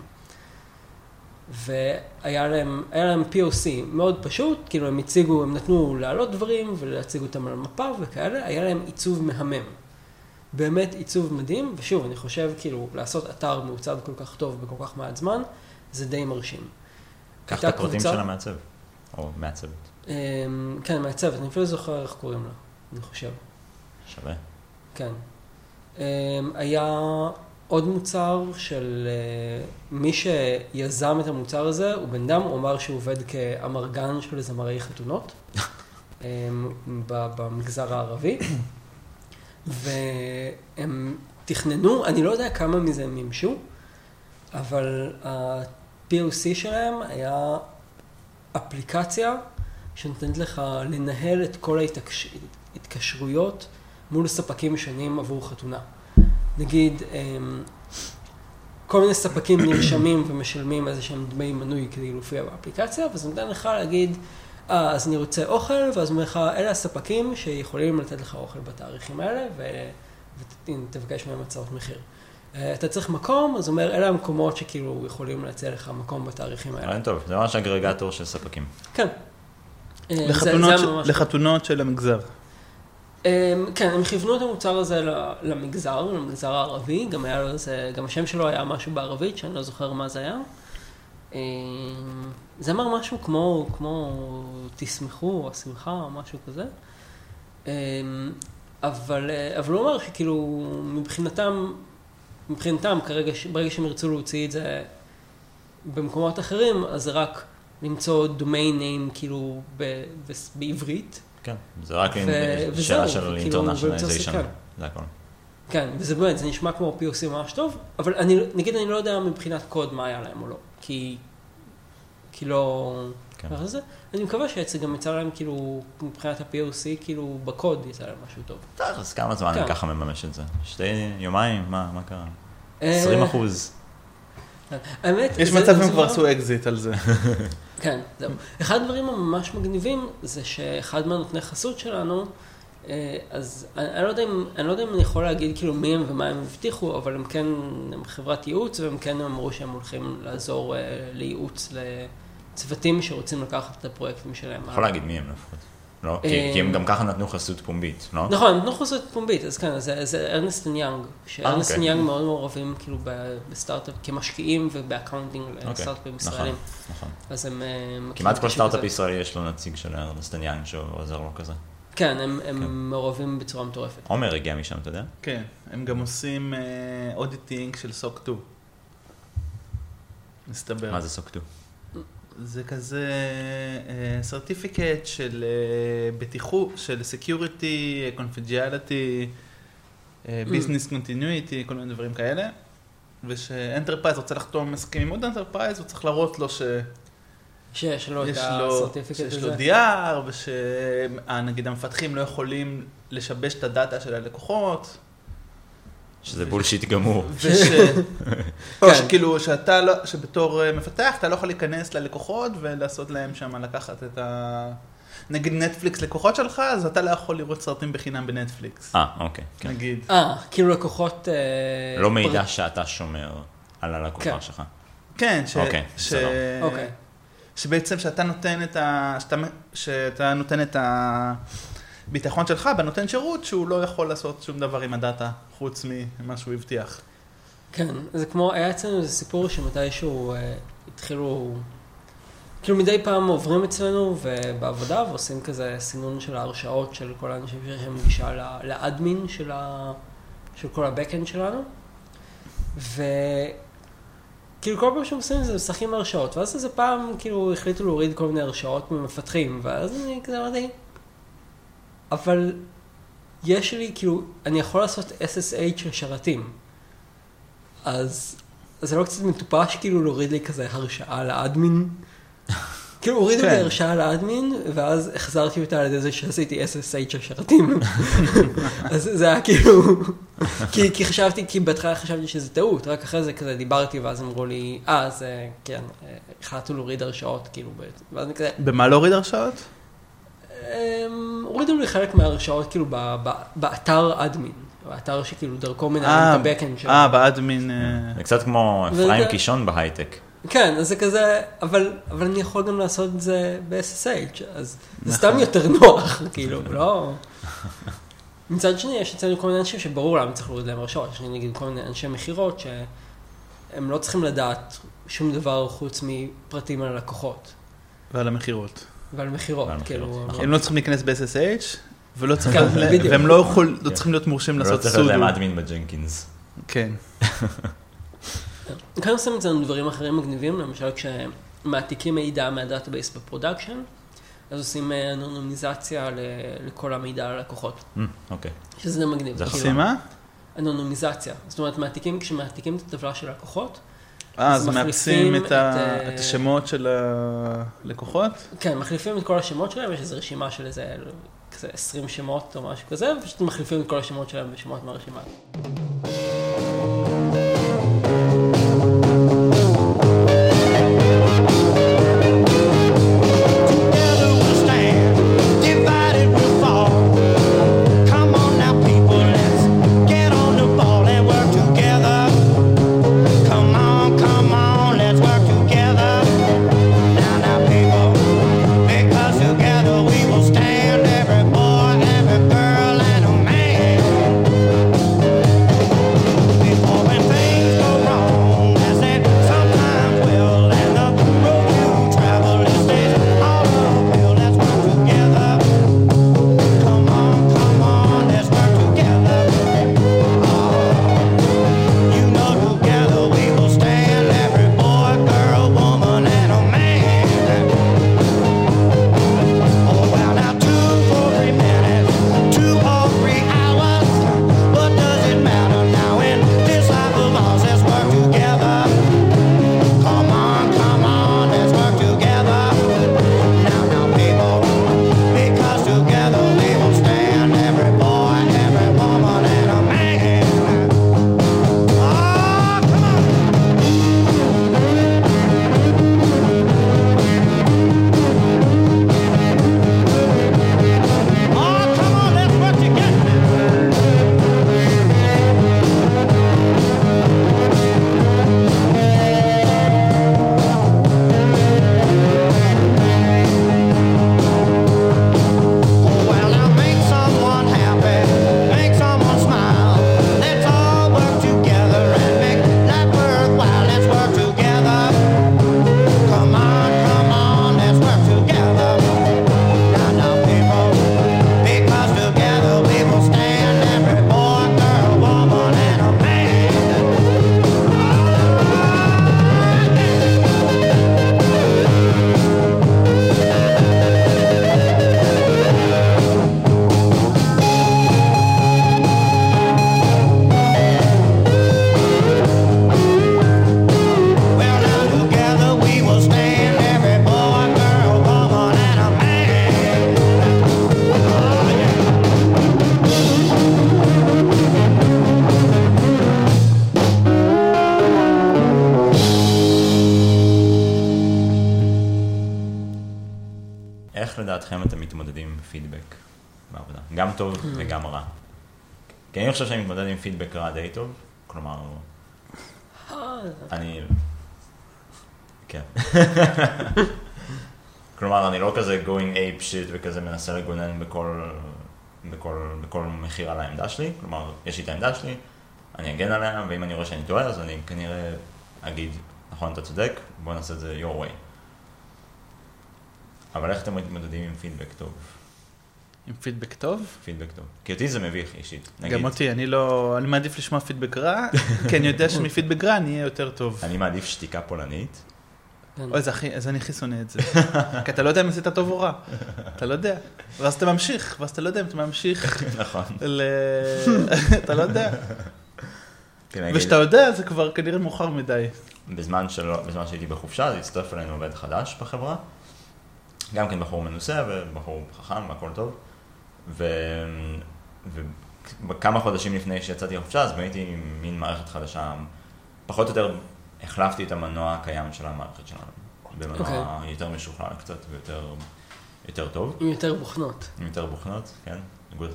והיה להם, להם POC מאוד פשוט, כאילו הם הציגו, הם נתנו להעלות דברים ולהציג אותם על מפה וכאלה, היה להם עיצוב מהמם. באמת עיצוב מדהים, ושוב, אני חושב כאילו לעשות אתר מעוצב כל כך טוב בכל כך מעט זמן, זה די מרשים. קח את הפרטים קבוצה- של המעצב, או מעצבת. אמ, כן, מעצבת, אני אפילו לא זוכר איך קוראים לה, אני חושב. שווה. כן. אמ, היה עוד מוצר של אה, מי שיזם את המוצר הזה, הוא בן אדם, הוא אמר שהוא עובד כאמרגן של זמרי חתונות <laughs> אמ, במגזר הערבי, והם תכננו, אני לא יודע כמה מזה הם מימשו, אבל ה-POC שלהם היה אפליקציה שנותנת לך לנהל את כל ההתקשרויות מול ספקים שונים עבור חתונה. נגיד, אמ, כל מיני ספקים נרשמים ומשלמים איזה שהם דמי מנוי כדי להופיע באפליקציה, וזה נותן לך להגיד, אה, אז אני רוצה אוכל, ואז אומר לך, אלה הספקים שיכולים לתת לך אוכל בתאריכים האלה, ותבקש מהם הצעות מחיר. אה, אתה צריך מקום, אז אומר, אלה המקומות שכאילו יכולים להציע לך מקום בתאריכים האלה. רעיון טוב, זה ממש אגרגטור של ספקים. כן. אה, לחתונות ש- לחתונות של המגזר. אמ, כן, הם כיוונו את המוצר הזה למגזר, למגזר הערבי, גם היה לו איזה, גם השם שלו היה משהו בערבית, שאני לא זוכר מה זה היה. אמ, זה אמר משהו כמו, כמו תשמחו, או שמחה, או משהו כזה. אמ, אבל, אבל הוא אמר שכאילו, מבחינתם, מבחינתם כרגע, ברגע שהם ירצו להוציא את זה במקומות אחרים, אז זה רק למצוא domain name כאילו ב- ב- בעברית. כן, זה רק שאלה של אינטרנשיונליזיישן, כן. זה הכל. כן, וזה באמת, זה נשמע כמו POC ממש טוב, אבל אני, נגיד אני לא יודע מבחינת קוד מה היה להם או לא, כי, כי לא... כן. זה. אני מקווה שיצא גם יצא להם כאילו, מבחינת ה-POC, כאילו בקוד יצא להם משהו טוב. אז כמה זמן כן. אני ככה מממש את זה? שתי יומיים? מה מה קרה? אה, 20 אחוז. האמת, יש מצב שהם כבר דבר- עשו אקזיט על זה. <laughs> כן, זהו. אחד הדברים הממש מגניבים זה שאחד מהנותני חסות שלנו, אה, אז אני, אני, לא יודע אם, אני לא יודע אם אני יכול להגיד כאילו מי הם ומה הם הבטיחו, אבל הם כן, הם חברת ייעוץ והם כן אמרו שהם הולכים לעזור אה, לייעוץ לצוותים שרוצים לקחת את הפרויקטים שלהם. יכול להגיד מי הם לפחות. לא? כי- אה, כי הם גם ככה נתנו חסות פומבית, לא? נכון, נתנו חסות פומבית, אז כן, זה, זה Ernst & Young, ש Ernst אוקיי. & Young מאוד מעורבים כאילו ב- בסטארט-אפ, כמשקיעים וב accounting אוקיי, לסטארט-אפים נכון, ישראלים. נכון. אז הם... אה, כמעט כל סטארט-אפ. ישראלי יש לו נציג של Ernst & Young שעוזר לו כזה. כן, הם, הם כן. מעורבים בצורה מטורפת. עומר הגיע משם, אתה יודע? כן, הם גם עושים auditing של SOC 2. מסתבר. מה זה SOC 2? זה כזה certificate של אה, בטיחות, של security, confidentiality, business continuity, כל מיני דברים כאלה. וש enterprise רוצה לחתום הסכם עם עוד enterprise, הוא צריך להראות לו שיש שיש לו את ה certificate שיש הזה. לו DR, ושנגיד המפתחים לא יכולים לשבש את הדאטה של הלקוחות. שזה בולשיט גמור. וש... <laughs> או. שכאילו, שאתה לא, שבתור אה, מפתח, אתה לא יכול להיכנס ללקוחות ולעשות להם שם לקחת את ה... נגיד נטפליקס לקוחות שלך, אז אתה לא יכול לראות סרטים בחינם בנטפליקס. אה, אוקיי. כן. נגיד. אה, כאילו לקוחות... אה, לא מידע פר- שאתה שומר על הלקוחה כן. שלך. כן, ש... אוקיי, ש... בסדר. אוקיי. שבעצם שאתה נותן את ה... שאתה... שאתה נותן את הביטחון שלך בנותן שירות שהוא לא יכול לעשות שום דבר עם הדאטה, חוץ ממה שהוא הבטיח. כן, זה כמו, היה אצלנו איזה סיפור שמתישהו אה, התחילו, כאילו מדי פעם עוברים אצלנו ובעבודה ועושים כזה סינון של ההרשאות של כל האנשים שיש להם גישה לאדמין של, ה, של כל הבקאנד שלנו. וכאילו כל פעם שהם עושים את זה, משחקים הרשאות, ואז איזה פעם כאילו החליטו להוריד כל מיני הרשאות ממפתחים, ואז אני כזה אמרתי, אבל יש לי, כאילו, אני יכול לעשות SSH של שרתים. אז אז זה לא קצת מטופש כאילו להוריד לי כזה הרשאה לאדמין? <laughs> כאילו הורידו כן. לי הרשאה לאדמין, ואז החזרתי אותה על ידי זה שעשיתי SSH של שרתים. <laughs> אז זה היה כאילו, <laughs> כי, כי חשבתי, כי בהתחלה חשבתי שזה טעות, רק אחרי זה כזה דיברתי, ואז אמרו לי, אה, אז אה, כן, אה, החלטנו להוריד הרשאות, כאילו. ואז אני כזה, במה להוריד הרשאות? אמ, הורידו לי חלק מההרשאות, כאילו, ב, ב, באתר אדמין, באתר שכאילו דרכו אה, מנהלים את הבקאנד שלו. אה, באדמין... אה, זה קצת כמו וזה- אפרים קישון בהייטק. כן, אז זה כזה, אבל, אבל אני יכול גם לעשות את זה ב-SSH, אז זה נכון. סתם יותר נוח, <laughs> כאילו, <laughs> לא... מצד שני, יש אצלנו כל מיני אנשים שברור למה צריך להוריד להם הרשאות, יש לי נגיד כל מיני אנשי מכירות שהם לא צריכים לדעת שום דבר חוץ מפרטים על הלקוחות ועל המכירות. ועל מכירות, כאילו... נכון. הם לא צריכים להיכנס ב-SSH, ולא כן, צריכים, בדיוק. והם לא יכול- לא צריכים להיות מורשים לא לעשות צריך להיות sudo. להם admin ב Jenkins. כן. כאן עושים אצלנו דברים אחרים מגניבים, למשל כשמעתיקים מידע מה database ב production, אז עושים אה, אנונימיזציה ל- לכל המידע על הלקוחות, אה, אוקיי. שזה מגניב. זה כאילו, עושים מה? אנונימיזציה. זאת אומרת, מעתיקים, כשמעתיקים את הטבלה של הלקוחות, אה, אז מאפסים את, את ה- אה, את השמות של הלקוחות? כן, מחליפים את כל השמות שלהם, יש איזו רשימה של איזה כזה 20 שמות או משהו כזה, ופשוט מחליפים את כל השמות שלהם בשמות מהרשימה. פידבק בעבודה? גם טוב וגם רע. כי אני חושב שאני מתמודד עם פידבק רע די טוב, כלומר, אני... כן. <laughs> כלומר, אני לא כזה going ape shit וכזה מנסה לגונן בכל, בכל, בכל מחיר על העמדה שלי, כלומר, יש לי את העמדה שלי, אני אגן עליה, ואם אני רואה שאני טועה, אז אני כנראה אגיד, נכון, אתה צודק, בוא נעשה את זה your way. אבל איך אתם מתמודדים עם פידבק טוב? עם פידבק טוב? פידבק טוב. כי אותי זה מביך אישית. נגיד, גם אותי, אני לא... אני מעדיף לשמוע פידבק רע, <laughs> כי אני יודע שמפידבק רע אני אהיה יותר טוב. אני מעדיף שתיקה פולנית. אוי, זה הכי- אז אני הכי שונא את זה. כי אתה לא יודע אם עשית טוב או רע. אתה לא יודע. ואז אתה ממשיך, ואז אתה לא יודע אם אתה ממשיך <laughs> נכון. <laughs> אתה לא יודע. וכשאתה יודע, זה כבר כנראה מאוחר מדי. בזמן, שלא, בזמן שהייתי בחופשה, אז הצטרף אלינו עובד חדש בחברה, גם כן בחור מנוסה ובחור חכם והכל טוב. ו... וכמה חודשים לפני שיצאתי לחופשה, אז בניתי מין מערכת חדשה, פחות או יותר החלפתי את המנוע הקיים של המערכת שלנו. במנוע אוקיי. יותר משוכלל קצת ויותר יותר טוב, עם יותר בוכנות. עם יותר בוכנות, כן,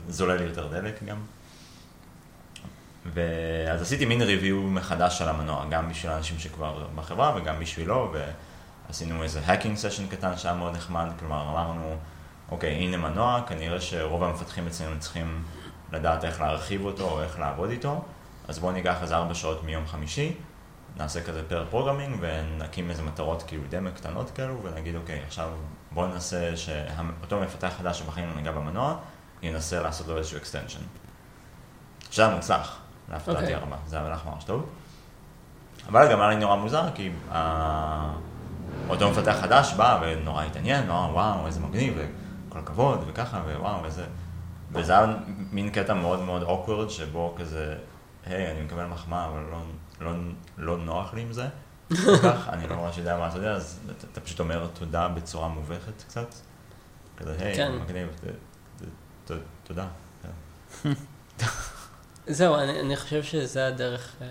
זולל יותר דלק גם. ואז עשיתי מין review מחדש של המנוע, גם בשביל האנשים שכבר בחברה וגם בשבילו, ועשינו איזה hacking session קטן שהיה מאוד נחמד, כלומר אמרנו, אוקיי, הנה מנוע, כנראה שרוב המפתחים אצלנו צריכים לדעת איך להרחיב אותו או איך לעבוד איתו, אז בואו ניקח איזה ארבע שעות מיום חמישי, נעשה כזה pair programming ונקים איזה מטרות כאילו דמה קטנות כאלו, ונגיד, אוקיי, עכשיו בואו ננסה שאותו מפתח חדש שבחיים לא נגע במנוע, ינסה לעשות לו איזשהו extension. שזה היה מוצלח, להפתעתי אוקיי. הרבה, זה היה ממש טוב. אבל גם היה לי נורא מוזר, כי ה- אותו מפתח חדש בא ונורא התעניין, נורא וואו, איזה מגניב, וכל הכבוד, וככה, ווואו, איזה... וזה היה מין קטע מאוד מאוד awkward, שבו כזה, היי, אני מקבל מחמאה, אבל לא, לא, לא נוח לי עם זה. <laughs> כל כך, אני לא ממש יודע מה אתה יודע, אז אתה, אתה פשוט אומר תודה בצורה מובכת קצת. כזה, היי, כן. מגניב, ת- ת- ת- תודה. <laughs> זהו, אני, אני חושב שזה הדרך, אה,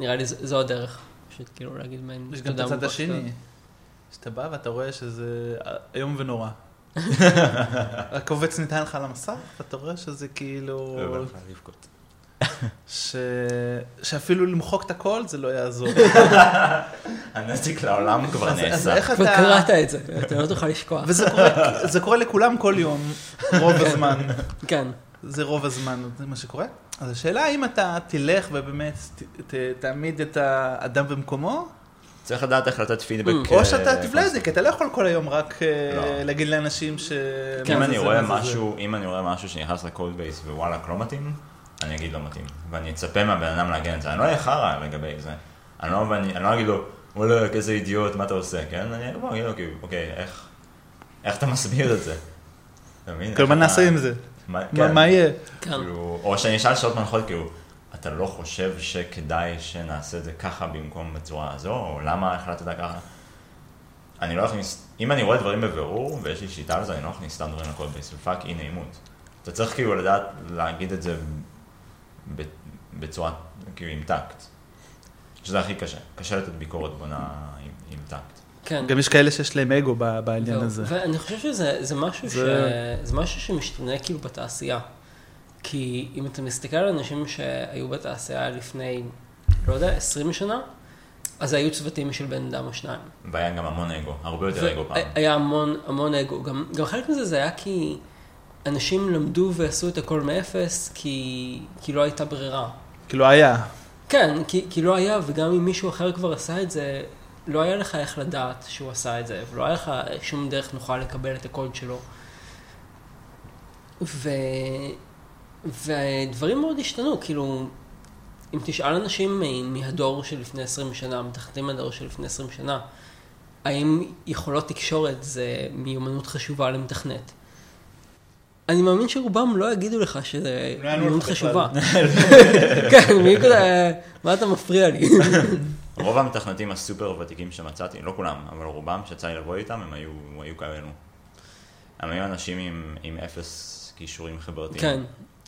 נראה לי זו הדרך, פשוט כאילו להגיד מעין יש גם את הצד. השני, שאתה בא ואתה רואה שזה איום ונורא. <laughs> הקובץ ניתן לך על המסך, ואתה רואה שזה כאילו... לא לבכות. ש... שאפילו למחוק את הכל זה לא יעזור. <laughs> הנזק לעולם כבר אז- אז נעשה. איך כבר אתה... קראת את זה, אתה לא תוכל לשכוח. וזה קורה, <laughs> זה קורה לכולם כל יום, רוב הזמן. כן, זה רוב הזמן, זה מה שקורה. אז השאלה האם אתה תלך ובאמת ת, ת, תעמיד את האדם במקומו, צריך לדעת איך לתת פידבק. או שאתה אה, תבלע את זה, כי אתה לא יכול כל היום רק אה, לא. להגיד לאנשים ש... אם אני רואה. משהו, אם אני רואה משהו שנכנס לקוד בייס ווואלה לא מתאים, אני אגיד לא מתאים. ואני אצפה מהבן אדם להגן את זה. אני לא אהיה חרא לגבי זה. אני לא, ואני, אני לא אגיד לו, וואלה, איזה אידיוט, מה אתה עושה, כן? אני אגיד לו, אוקיי, איך, איך אתה מסביר את זה? אתה מבין? כאילו, מה נעשה עם זה? מה, מה- כן. יהיה? כן. כאילו, או שאני אשאל שאלות מנחות, כאילו, אתה לא חושב שכדאי שנעשה את זה ככה במקום בצורה הזו, או למה החלטת ככה? אני לא אכניס, אם אני רואה דברים בבירור, ויש לי שיטה לזה, אני לא אכניס סתם דברים ל code base, ו fuck אי נעימות. אתה צריך כאילו לדעת להגיד את זה ב- בצורה, כאילו עם טקט. שזה הכי קשה. קשה לתת ביקורת בונה עם, עם טקט. כן. גם יש כאלה שיש להם אגו ב- בעניין. הזה. ואני חושב שזה זה משהו, זה- ש... זה משהו שמשתנה כאילו בתעשייה. כי אם אתה מסתכל על אנשים שהיו בתעשייה לפני, לא יודע, 20 שנה, אז היו צוותים של בן אדם או שניים. והיה גם המון אגו, הרבה יותר אגו פעם. היה המון, המון אגו. גם, גם חלק מזה זה היה כי אנשים למדו ועשו את הכל מאפס, כי, כי לא הייתה ברירה. כאילו היה. כן, כי, כי לא היה, וגם אם מישהו אחר כבר עשה את זה, לא היה לך איך לדעת שהוא עשה את זה, ולא היה לך שום דרך נוחה לקבל את הקוד שלו. ו... ודברים מאוד השתנו, כאילו, אם תשאל אנשים מהדור של לפני 20 שנה, מתחתים מהדור של לפני 20 שנה, האם יכולות תקשורת זה מיומנות חשובה למתכנת? אני מאמין שרובם לא יגידו לך שזה לא מיומנות. חשובה. <laughs> כן, מי כזה, מה אתה מפריע לי? <laughs> רוב המתכנתים הסופר ותיקים שמצאתי, לא כולם, אבל רובם שיצא לי לבוא איתם, הם היו, היו כאלו. הם היו אנשים עם, עם אפס כישורים חברתיים. כן,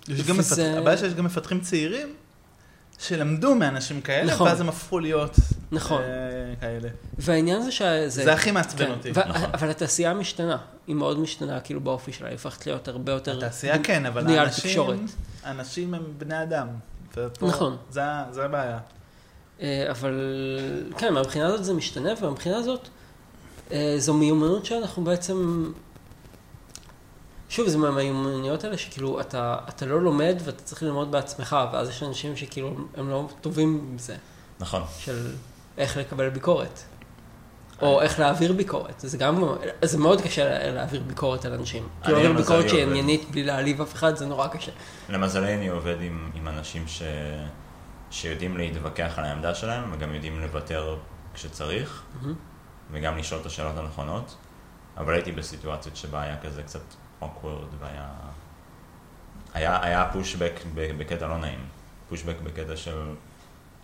יש גם מפתח- הבעיה שיש גם מפתחים צעירים שלמדו מאנשים כאלה, נכון. ואז הם הפכו להיות נכון. אה, כאלה. והעניין זה שזה... זה הכי מעצבן כן, אותי. ו- נכון. אבל התעשייה משתנה, היא מאוד משתנה כאילו באופי שלה, היא הופכת להיות הרבה יותר... התעשייה כן, אבל האנשים. אנשים הם בני אדם. ופה- נכון. זה זה הבעיה. אה, אבל כן, מהבחינה הזאת זה משתנה, ומהבחינה הזאת אה, זו מיומנות שאנחנו בעצם... שוב, זה מהמיומנויות האלה שכאילו אתה, אתה לא לומד ואתה צריך ללמוד בעצמך, ואז יש אנשים שכאילו הם לא טובים בזה, נכון. של איך לקבל ביקורת. או איך להעביר ביקורת, זה גם, זה מאוד קשה לה- להעביר ביקורת על אנשים. כאילו להעביר ביקורת שהיא. עניינית בלי להעליב אף אחד, זה נורא קשה. למזלי אני עובד עם, עם אנשים ש, שיודעים להתווכח על העמדה שלהם, וגם יודעים לוותר כשצריך, מהמם. וגם לשאול את השאלות הנכונות, אבל הייתי בסיטואציות שבה היה כזה קצת awkward, והיה... היה, היה פושבק בקטע לא נעים. pushback בקטע של...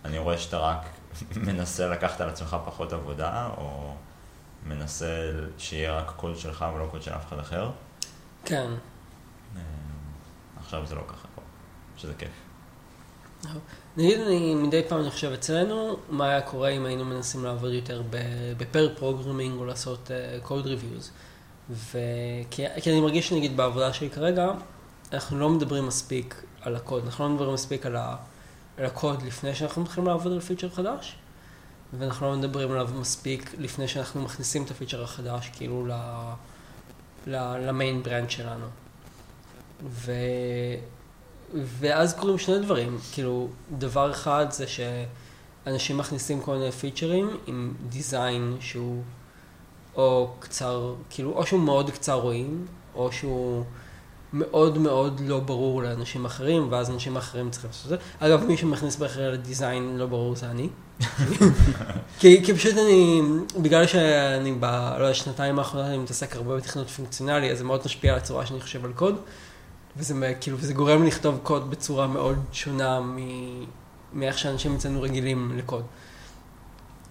אני רואה שאתה רק <laughs> מנסה לקחת על עצמך פחות עבודה, או... מנסה שיהיה רק קוד שלך ולא קוד של אף אחד אחר. כן. אה, עכשיו זה לא ככה פה, שזה כיף. נגיד אני מדי פעם אני חושב אצלנו, מה היה קורה אם היינו מנסים לעבוד יותר ב pair programming או לעשות uh, code reviews. וכי כי אני מרגיש שנגיד בעבודה שלי כרגע, אנחנו לא מדברים מספיק על הקוד, אנחנו לא מדברים מספיק על, ה, על הקוד לפני שאנחנו מתחילים לעבוד על feature חדש, ואנחנו לא מדברים עליו מספיק לפני שאנחנו מכניסים את ה feature החדש כאילו ל, ל, ל main branch שלנו. ו... ואז קורים שני דברים, כאילו, דבר אחד זה שאנשים מכניסים כל מיני features עם design שהוא או קצר, כאילו, או שהוא מאוד קצר רואים, או שהוא מאוד מאוד לא ברור לאנשים אחרים, ואז אנשים אחרים צריכים לעשות את זה. אגב, מי שמכניס בכלל לדיזיין לא ברור זה אני. <laughs> כי, כי פשוט אני, בגלל שאני ב, לא יודע, שנתיים האחרונות אני מתעסק הרבה בתכנות פונקציונלי, אז זה מאוד משפיע על הצורה שאני חושב על קוד. וזה כאילו, וזה גורם לכתוב קוד בצורה מאוד שונה מ- מאיך שאנשים אצלנו רגילים לקוד.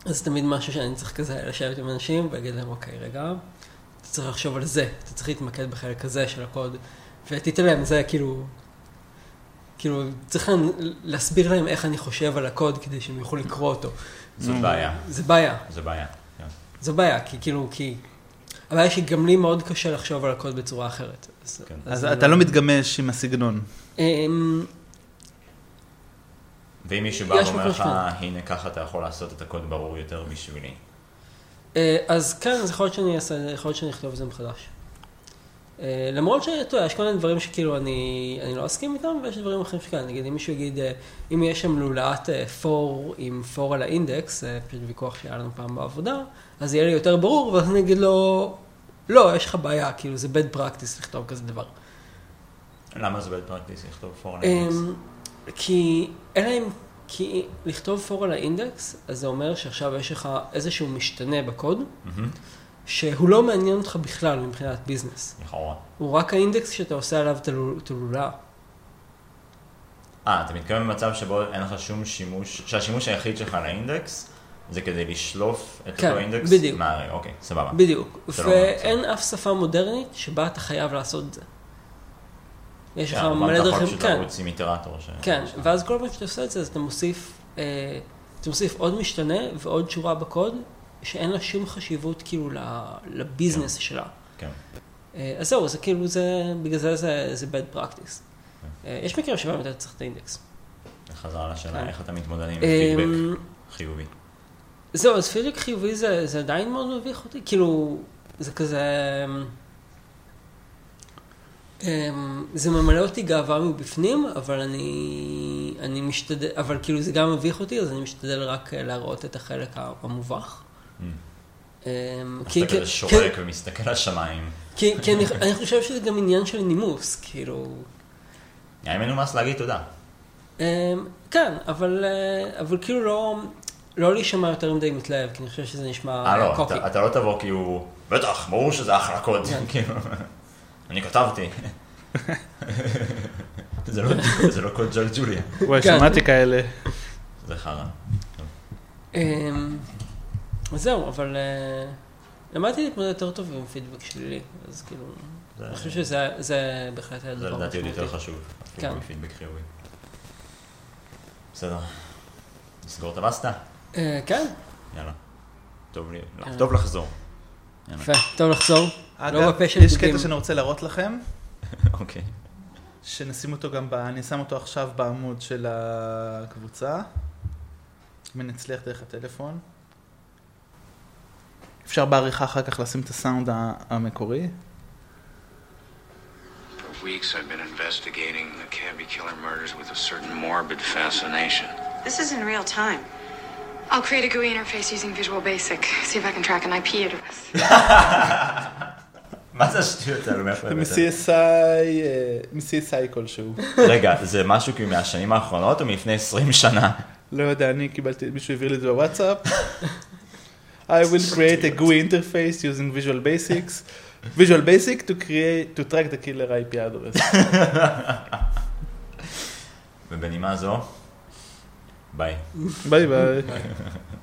אז תמיד משהו שאני צריך כזה לשבת עם אנשים ולהגיד להם, אוקיי, רגע, אתה צריך לחשוב על זה, אתה צריך להתמקד בחלק הזה של הקוד, ותתעלם, זה כאילו, כאילו, צריך להסביר להם איך אני חושב על הקוד כדי שהם יוכלו לקרוא אותו. זאת. בעיה, זה בעיה, זה בעיה. כן. זו בעיה, כי כאילו, כי... הבעיה היא שגם לי מאוד קשה לחשוב על הקוד בצורה אחרת. אז, כן. אז אני אתה לא מתגמש עם הסגנון. אמ, ואם מישהו בא ואומר לך. הנה ככה אתה יכול לעשות את הקוד ברור יותר בשבילי. אה, אז כן, אז יכול להיות שאני אעשה, יכול להיות שאני אכתוב את זה מחדש. אה, למרות שאתה יודע, יש כל מיני דברים שכאילו אני, אני לא אסכים איתם, ויש דברים אחרים שכן. נגיד, אם מישהו יגיד, אה, אם יש שם לולאת פור עם פור על האינדקס, פשוט ויכוח שהיה לנו פעם בעבודה, אז יהיה לי יותר ברור, ואז אני אגיד לו, לא, יש לך בעיה, כאילו זה bad practice לכתוב כזה דבר. למה זה bad practice לכתוב for an index? כי, אלא אם, כי לכתוב פור על האינדקס, אז זה אומר שעכשיו יש לך איזשהו משתנה בקוד, מהמם, שהוא לא מעניין אותך בכלל מבחינת ביזנס. לכאורה. הוא רק האינדקס שאתה עושה עליו הלולה. אה, אתה מתכוון במצב שבו אין לך שום שימוש, שהשימוש היחיד שלך לאינדקס זה כדי לשלוף את כן, אותו אינדקס? בדיוק. מה, אוקיי, סבבה. בדיוק. לא ואין אף שפה מודרנית שבה אתה חייב לעשות את זה. יש לך כן, מלא דרכים, כן, לרוץ עם איטרטור. ש- כן, ש- ואז כל פעם שאתה עושה את זה, אז אתה מוסיף, אה, אתה מוסיף עוד משתנה ועוד שורה בקוד, שאין לה שום חשיבות כאילו לביזנס שלה. כן. אה, אז זהו, זה כאילו, זה, בגלל זה זה, זה bad practice. אה, יש מקרים שבהם אתה צריך את האינדקס. חזרה לשאלה כן. איך אתה מתמודד עם אמ, פידבק חיובי. זהו, אז פידבק חיובי זה, זה עדיין מאוד מביך אותי, כאילו, זה כזה... אמ, זה ממלא אותי גאווה מבפנים, אבל אני, אני משתדל, אבל כאילו זה גם מביך אותי, אז אני משתדל רק אה, להראות את החלק המובך. אמ, אמ, אז כי- אתה כי- כזה שורק ומסתכל לשמיים. כי, כי אני, אני חושב שזה גם עניין של נימוס, כאילו... היה מנומס להגיד תודה. אמ, כן, אבל, אה, אבל כאילו לא, לא להישמע יותר מדי מתלהב, כי אני חושב שזה נשמע אה, לא, קוקי. אתה- לא תבוא כאילו, בטח, ברור שזה אחלה קוד, כן. <laughs> כאילו, אני כתבתי. זה לא- זה לא קוד ג'ל ג'וליה, וואי, כן. שמעתי כאלה. זה חרא. אמ, אז זהו, אבל אה, למדתי להתמודד יותר טוב עם פידבק שלילי, אז כאילו, זה- אני חושב שזה זה בהחלט היה זה דבר לדעתי עוד יותר משמעותי. חשוב, כן. אפילו מפידבק חיובי. בסדר, נסגור את הבסטה? אה, כן, יאללה. טוב לא, אה. לחזור. יפה, טוב לחזור. אגב, לא יש. קטע שאני רוצה להראות לכם, אוקיי. שנשים אותו גם, ב... אני שם אותו עכשיו בעמוד של הקבוצה. אם אני אצליח דרך הטלפון. אפשר בעריכה אחר כך לשים את הסאונד המקורי. Weeks, I've been investigating the Cabby Killer murders with a certain morbid fascination. This is in real time. I'll create a GUI interface using Visual Basic. See if I can track an IP address. מה זה השטויות האלו? מאיפה הבאת? מ-CSI, אה, מ-CSI כלשהו. רגע, זה משהו כאילו מהשנים האחרונות או מלפני 20 שנה? לא יודע, אני קיבלתי, מישהו העביר לי את זה בוואטסאפ. I will create a GUI interface using Visual Basics. Visual Basic to create, to track the killer IP address. ובנימה זו, ביי. ביי ביי. <laughs>